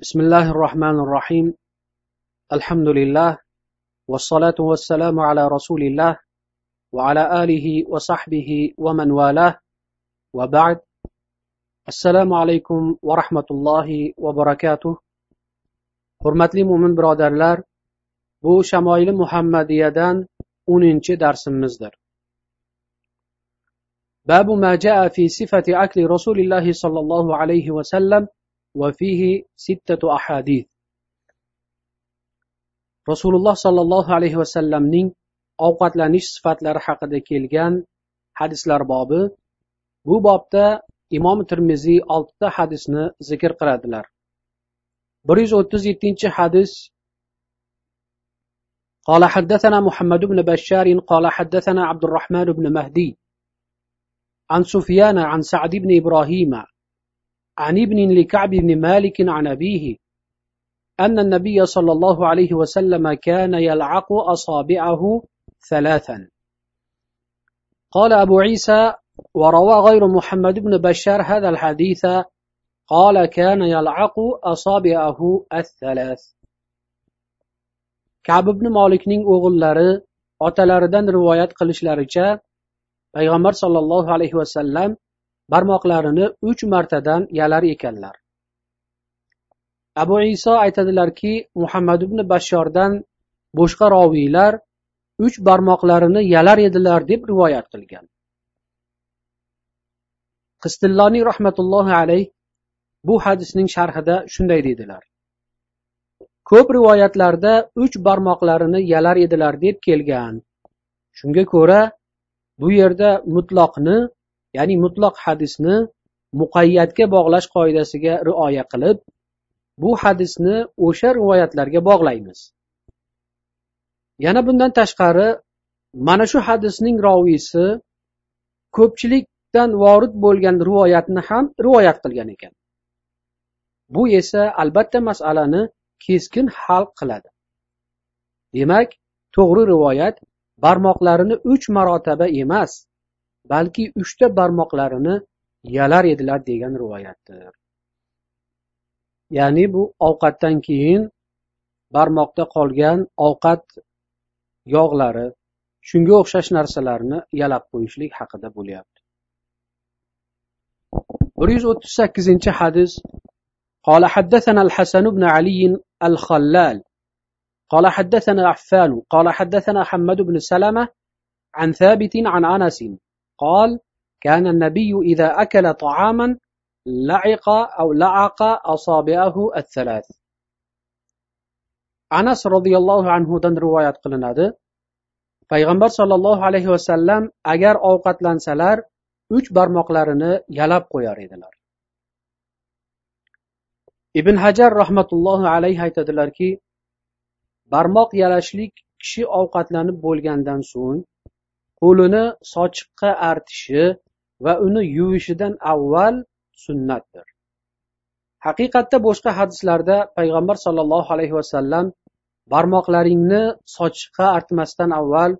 بسم الله الرحمن الرحيم الحمد لله والصلاة والسلام على رسول الله وعلى آله وصحبه ومن والاه وبعد السلام عليكم ورحمة الله وبركاته hurmatli mo'min birodarlar bu shamoili muhammadiyadan o'ninchi darsimizdir. باب ما جاء في صفة أكل رسول الله صلى الله عليه وسلم وفيه ستة أحاديث rasululloh sollallohu alayhi vasallamning ovqatlanish sifatlari haqida kelgan hadislar bobi bu bobda imom termiziy oltita hadisni zikr qiladilar bir yuz o'ttiz yettinchi hadis قال حدثنا محمد بن بشار قال حدثنا عبد الرحمن بن مهدي عن سفيان عن سعد بن إبراهيم عن ابن لكعب بن مالك عن أبيه أن النبي صلى الله عليه وسلم كان يلعق أصابعه ثلاثا. قال أبو عيسى وروى غير محمد بن بشار هذا الحديث قال كان يلعق أصابعه الثلاث. كعب بن مالكning o'g'illari otalaridan rivoyat qilishlaricha payg'ambar sollallohu alayhi vasallam barmoqlarini uch martadan yalar ekanlar. Abu iso aytadilarki muhammad ibn bashordan boshqa roviylar uch barmoqlarini yalar edilar deb rivoyat qilgan. Qistilloniy rahmatullohi alayh bu hadisning sharhida shunday deydilar ko'p rivoyatlarda uch barmoqlarini yalar edilar deb kelgan. Shunga ko'ra bu yerda mutloqni ya'ni mutloq hadisni muqayyatga bog'lash qoidasiga rioya qilib bu hadisni o'sha rivoyatlarga bog'laymiz. Yana bundan tashqari mana shu hadisning roviysi ko'pchilikdan vorid bo'lgan rivoyatni ham rivoyat qilgan ekan. Bu esa albatta masalani keskin hal qiladi. Demak to'g'ri rivoyat barmoqlarini uch marotaba emas balki uchta barmoqlarini yalar edilar degan rivoyatdir ya'ni bu ovqatdan keyin barmoqda qolgan ovqat yog'lari shunga o'xshash narsalarni yalab qo'yishlik haqida bo'lyapti bir yuz o'ttiz sakkizinchi hadis قال حدثنا الحسن بن علي الخلال قال حدثنا عفان قال حدثنا حمد بن سلمة عن ثابت عن أنس قال كان النبي إذا أكل طعاما لعق أو لعق أصابعه الثلاث anas roziyallohu anhudan rivoyat qilinadi payg'ambar sollallohu alayhi vasallam agar ovqatlansalar uch barmoqlarini yalab qo'yar edilar ibn hajar rahmatullohi alayhi aytadilarki barmoq yalashlik kishi ovqatlanib bo'lgandan so'ng qo'lini sochiqqa artishi va uni yuvishidan avval sunnatdir. Haqiqatda boshqa hadislarda payg'ambar sollallohu alayhi vasallam barmoqlaringni sochiqqa artmasdan avval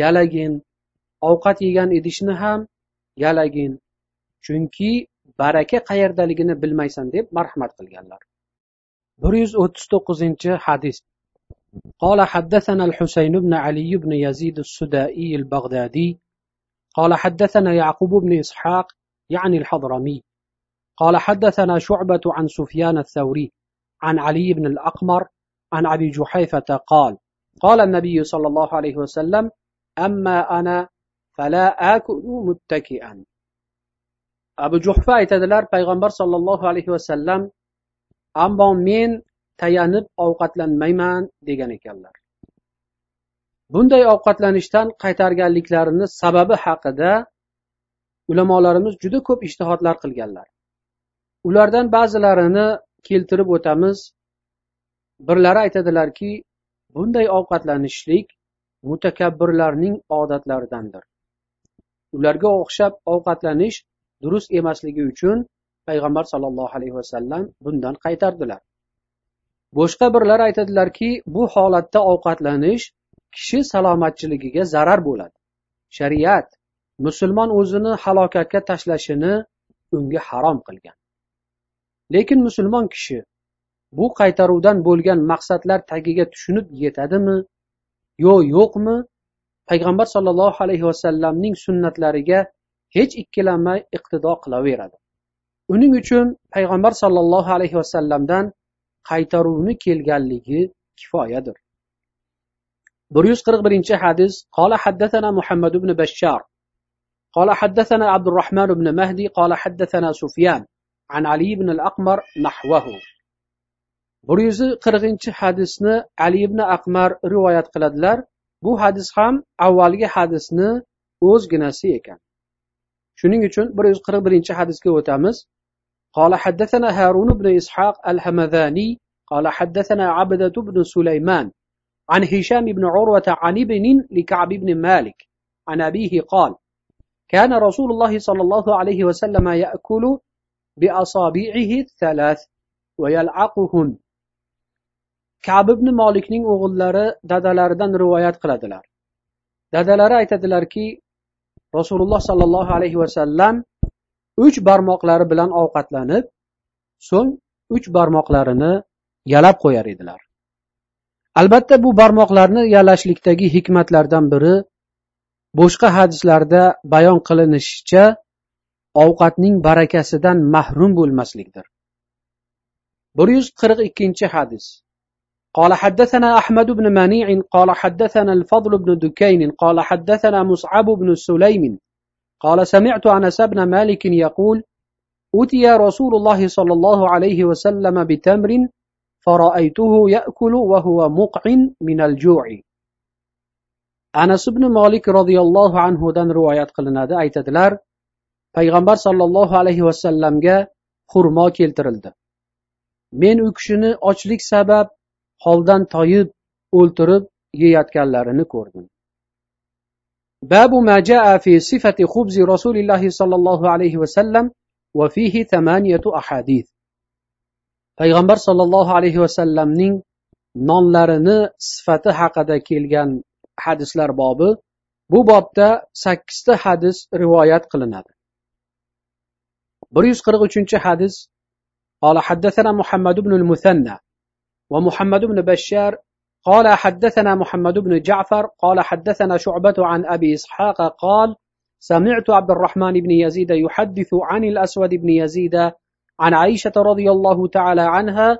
yalagin ovqat yegan idishni ham yalagin chunki baraka qayerdaligini bilmaysan deb marhamat qilganlar. Bir yuz o'ttiz to'qqizinchi hadis. قال حدثنا الحسين بن علي بن يزيد السدائي البغدادي. قال حدثنا يعقوب بن إسحاق يعني الحضرمي. قال حدثنا شعبة عن سفيان الثوري عن علي بن الأقمر عن أبي جحيفة قال قال النبي صلى الله عليه وسلم أما أنا فلا آكل متكئا. أبو جحفة aytadilar payg'ambar sollallohu alayhi vasallam ammo men tayanib ovqatlanmayman degan ekanlar. Bunday ovqatlanishdan qaytarganliklarini sababi haqida ulamolarimiz juda ko'p ishtihodlar qilganlar. Ulardan ba'zilarini keltirib o'tamiz. Birlari aytadilarki bunday ovqatlanishlik mutakabbirlarning odatlaridandir. Ularga o'xshab ovqatlanish durust emasligi uchun payg'ambar sollallohu alayhi vasallam bundan qaytardilar. Boshqa birlar aytadilarki bu holatda ovqatlanish kishi salomatchiligiga zarar bo'ladi. Shariat musulmon o'zini halokatga tashlashini unga harom qilgan. Lekin musulmon kishi bu qaytaruvdan bo'lgan maqsadlar tagiga tushunib yetadimi yo yo'qmi? Payg'ambar sollallohu alayhi vasallamning sunnatlariga hech ikkilanmay iqtido qilaveradi. Uning uchun payg'ambar sollallohu alayhi vasallamdan qaytaruvni kelganligi kifoyadir bir yuz qirq birinchi hadis qola haddatana muhammad ibn bashshar قال حدثنا عبد الرحمن بن مهدي قال حدثنا سفيان عن علي بن الأقمر نحوه bir yuz qirqinchi hadisni ali ibn aqmar rivoyat qiladilar bu hadis ham avvalgi hadisni o'zginasi ekan shuning uchun bir yuz qirq birinchi hadisga o'tamiz قال حدثنا هارون بن إسحاق الهمذاني قال حدثنا عبدة بن سليمان عن هشام بن عروة عن ابن لكعب بن مالك عن أبيه قال كان رسول الله صلى الله عليه وسلم يأكل بأصابعه الثلاث ويلعقهن. kab ibn molikning o'g'illari dadalaridan rivoyat qiladilar dadalari aytadilarki rasululloh sollallohu alayhi vasallam uch barmoqlari bilan ovqatlanib so'ng uch barmoqlarini yalab qo'yar edilar albatta bu barmoqlarni yalashlikdagi hikmatlardan biri boshqa hadislarda bayon qilinishicha ovqatning barakasidan mahrum bo'lmaslikdir bir yuz qirq ikkinchi hadis قال حدثنا أحمد بن منيع قال حدثنا الفضل بن دكين قال حدثنا مصعب بن سليم قال سمعت أنس بن مالك يقول أتي رسول الله صلى الله عليه وسلم بتمر فرأيته يأكل وهو مقع من الجوع anas ibn molik roziyallohu anhudan rivoyat qilinadi aytadilar payg'ambar sollallohu alayhi vasallamga xurmo keltirildi men u kishini ochlik sabab holdan toyib o'ltirib yeyotganlarini ko'rdim باب ما جاء في صفة خبز رسول الله صلى الله عليه وسلم وفيه ثمانية أحاديث payg'ambar sollallohu alayhi vasallamning nonlarini sifati haqida kelgan hadislar bobi bu bobda sakkizta hadis rivoyat qilinadi bir yuz qirq uchinchi hadis قال حدثنا محمد بن المثنى ومحمد بن بشار قال حدثنا محمد بن جعفر قال حدثنا شعبة عن أبي إسحاق قال سمعت عبد الرحمن بن يزيد يحدث عن الأسود بن يزيد عن عائشة رضي الله تعالى عنها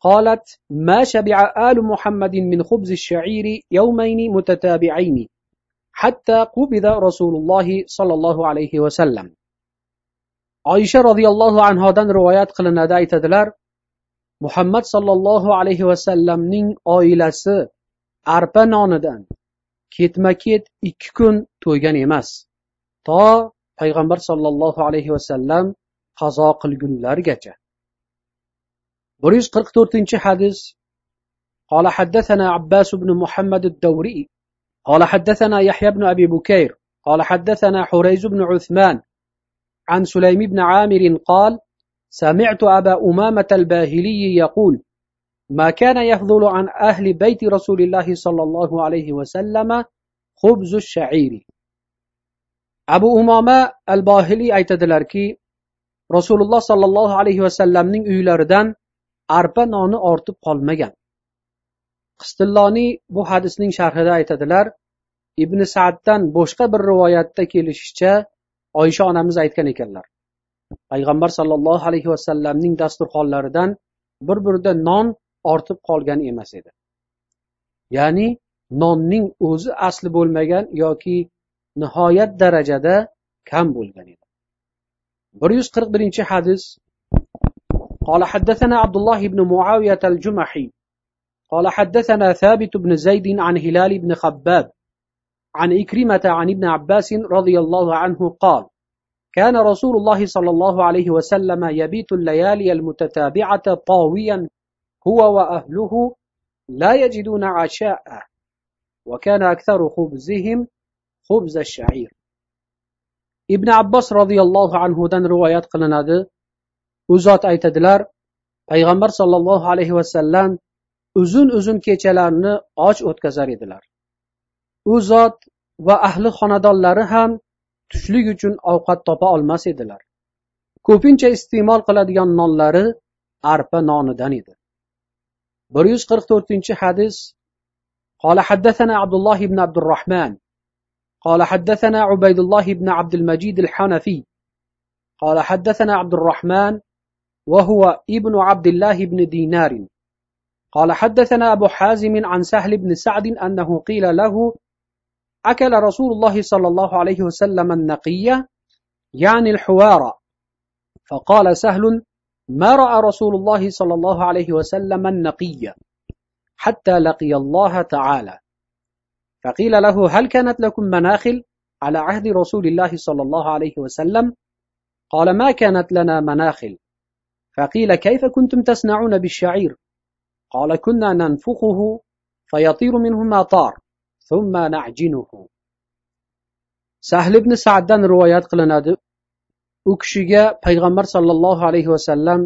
قالت ما شبع آل محمد من خبز الشعير يومين متتابعين حتى قبض رسول الله صلى الله عليه وسلم. oysha roziyallohu anhodan rivoyat qilinadi aytadilar muhammad sollallohu alayhi vasallamning oilasi arpa nonidan ketma ket ikki kun to'ygan emas to payg'ambar sollallohu alayhi vasallam qazo qilgunlargacha bir yuz qirq to'rtinchi hadis قال حدثنا عباس بن محمد الدوري قال حدثنا يحيى بن أبي بكير قال حدثنا حريز بن عثمان عن سليم بن عامر قال سمعت أبا أمامة الباهلي يقول ما كان يفضل عن أهل بيت رسول الله صلى الله عليه وسلم خبز الشعير أبو أمامة الباهلي aytadilarki rasululloh sollallohu alayhi vasallamning uylaridan arpa noni ortib qolmagan qistilloniy bu hadisning sharhida aytadilar ibn saaddan boshqa bir rivoyatda kelishicha oysha onamiz aytgan ekanlar payg'ambar sollallohu alayhi vasallamning dasturxonlaridan bir birida non ortib qolgan emas edi ya'ni nonning o'zi asli bo'lmagan yoki nihoyat darajada kam bo'lgan edi bir yuz qirq birinchi hadis قال حدثنا عبد الله بن معاوية الجمحي قال حدثنا ثابت بن زيد عن هلال بن خباب عن إكرمة عن ابن عباس رضي الله عنه قال كان رسول الله صلى الله عليه وسلم يبيت الليالي المتتابعة طاويا هو وأهله لا يجدون عشاء وكان أكثر خبزهم خبز الشعير ابن عباس رضي الله عنه دن روايات قلنادي u zot aytadilar payg'ambar sollallohu alayhi vasallam uzun uzun kechalarni och o'tkazar edilar u zot va ahli xonadonlari ham tushlik uchun ovqat topa olmas edilar ko'pincha iste'mol qiladigan nonlari arpa nonidan edi bir yuz qirq to'rtinchi hadis قال حدثنا عبد الله بن عبد الرحمن قال حدثنا عبيد الله بن عبد المجيد الحنفي قال حدثنا عبد الرحمن وهو ابن عبد الله بن دينار قال حدثنا أبو حازم عن سهل بن سعد أنه قيل له أكل رسول الله صلى الله عليه وسلم النقية يعني الحوار فقال سهل ما رأى رسول الله صلى الله عليه وسلم النقية حتى لقي الله تعالى؟ فقيل له هل كانت لكم مناخل على عهد رسول الله صلى الله عليه وسلم؟ قال ما كانت لنا مناخل. فقيل كيف كنتم تصنعون بالشعير؟ قال كنا ننفخه فيطير منه ما طار. Sahl ibn saddan rivoyat qilinadi u kishiga payg'ambar sollallohu alayhi vasallam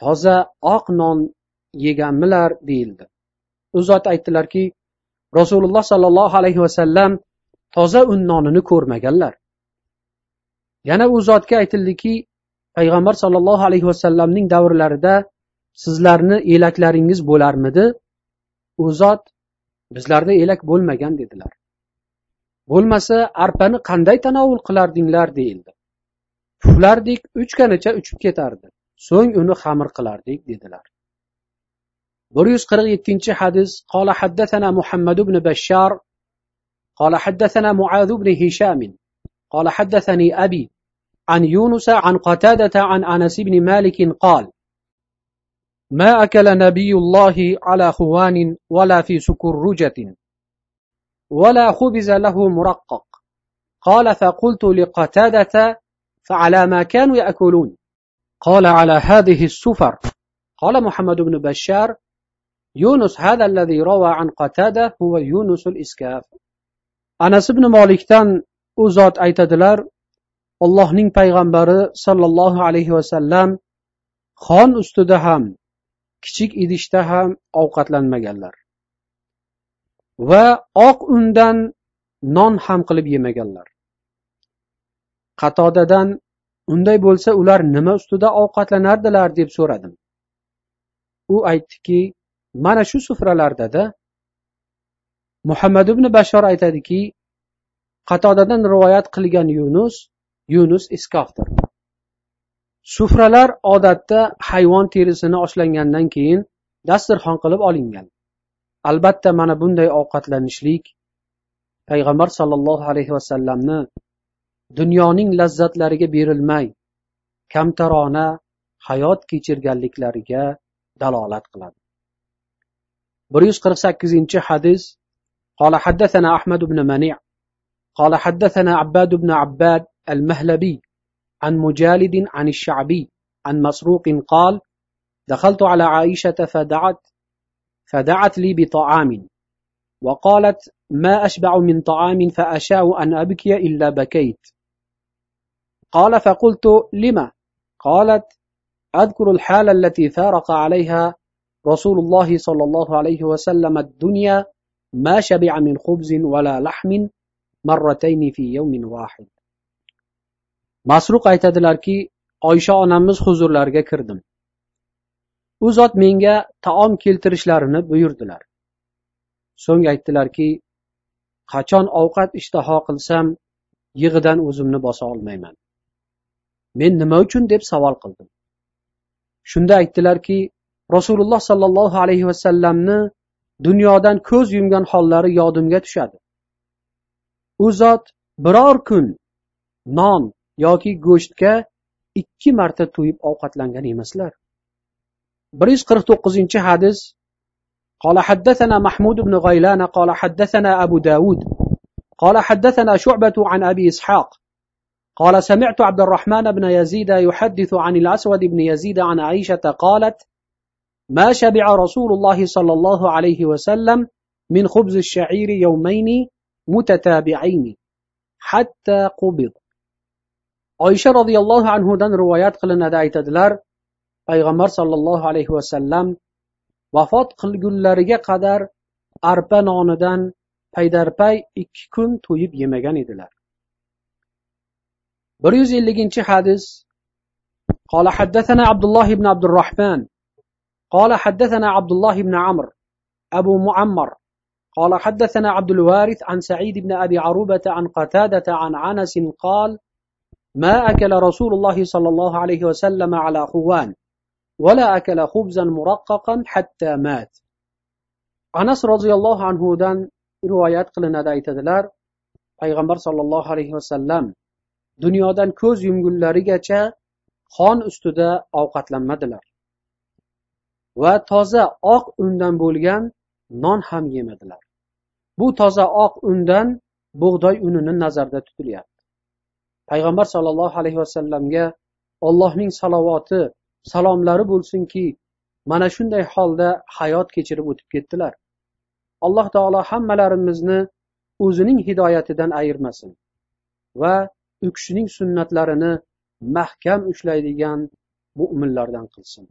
toza oq non yeganmilar deyildi u zot aytdilarki rasululloh sollallohu alayhi vasallam toza un nonini ko'rmaganlar yana u zotga aytildiki payg'ambar sollallohu alayhi vasallamning davrlarida sizlarni elaklaringiz bo'larmidi u zot bizlarda elak bo'lmagan dedilar bo'lmasa arpani qanday tanovul qilardinglar deyildi puflardik uchganicha uchib ketardi so'ng uni xamir qilardik dedilar bir yuz qirq yettinchi hadis قال حدثنا محمد بن بشار قال حدثنا معاذ بن هشام قال حدثني أبي عن يونس عن قتادة عن أنس بن مالك قال ما أكل نبي الله على خوان ولا في سكرجة ولا خبز له مرقق قال فقلت لقتادة فعلى ما كانوا يأكلون قال على هذه السفر قال محمد بن بشار يونس هذا الذي روى عن قتادة هو يونس الإسكاف أنس بن مالكتان u zot aytadilar allohning payg'ambari sollallohu alayhi vasallam xon ustida ham kichik idishda ham ovqatlanmaganlar va oq undan non ham qilib yemaganlar. Qatodadan unday bo'lsa ular nima ustida ovqatlanardilar? deb so'radim. U aytdiki mana shu sufralardada muhammad ibn bashor aytadiki qatodadan rivoyat qilgan yunus yunus iskofdir sufralar odatda hayvon terisini oshlangandan keyin dasturxon qilib olingan albatta mana bunday ovqatlanishlik payg'ambar sollallohu alayhi vasallamni dunyoning lazzatlariga berilmay kamtarona hayot kechirganliklariga dalolat qiladi bir yuz qirq sakkizinchi hadis قال حدثنا أحمد بن منيع قال حدثنا عباد بن عباد المهلبي عن مجالد عن الشعبي عن مسروق قال دخلت على عائشة فدعت فدعت لي بطعام وقالت ما أشبع من طعام فأشاء أن أبكي إلا بكيت قال فقلت لما؟ قالت أذكر الحال التي فارق عليها رسول الله صلى الله عليه وسلم الدنيا ما شبع من خبز ولا لحم مرتين في يوم واحد masruq aytadilarki oysha onamiz huzurlariga kirdim. U zot menga taom keltirishlarini buyurdilar. So'ng aytdilarki qachon ovqat ishtaho qilsam yig'idan o'zimni bosa olmayman. Men nima uchun deb savol qildim. Shunda aytdilarki rasululloh sollallohu alayhi vasallamni dunyodan ko'z yumgan hollari yodimga tushadi. U zot biror kun non yoki go'shtga ikki marta to'yib ovqatlangan emaslar. bir yuz qirq to'qqizinchi hadis قال حدثنا محمود بن غيلان قال حدثنا أبو داود قال حدثنا شعبة عن أبي إسحاق قال سمعت عبد الرحمن بن يزيد يحدث عن الأسود بن يزيد عن عائشة قالت ما شبع رسول الله صلى الله عليه وسلم من خبز الشعير يومين متتابعين حتى قبض oysha roziyallohu anhudan rivoyat qilinadi aytadilar payg'ambar sollallohu alayhi vasallam vafot qilgunlariga qadar arpa nonidan paydarpay ikki kun to'yib yemagan edilar bir yuz elliginchi hadis قال حدثنا عبد الله بن عبد الرحمن قال حدثنا عبد الله بن عمرو أبو معمر قال حدثنا عبد الوارث عن سعيد بن أبي عروبة عن قتادة عن عنس قال ما أكل رسول الله صلى الله عليه وسلم على خوان ولا أكل خبزا مرققا حتى مات anas roziyallohu anhudan rivoyat qilinadi aytadilar payg'ambar sollallohu alayhi vasallam dunyodan ko'z yumgunlarigacha xon ustida ovqatlanmadilar va toza oq undan bo'lgan non ham yemadilar bu toza oq undan bug'doy unini nazarda tutilyapti payg'ambar sollallohu alayhi vasallamga allohning salovati salomlari bo'lsinki mana shunday holda hayot kechirib o'tib ketdilar alloh taolo hammalarimizni o'zining hidoyatidan ayirmasin va u kishining sunnatlarini mahkam ushlaydigan mo'minlardan qilsin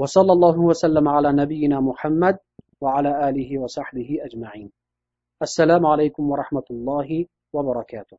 وصلى الله وسلم على نبينا محمد وعلى آله وصحبه أجمعين السلام عليكم ورحمة الله وبركاته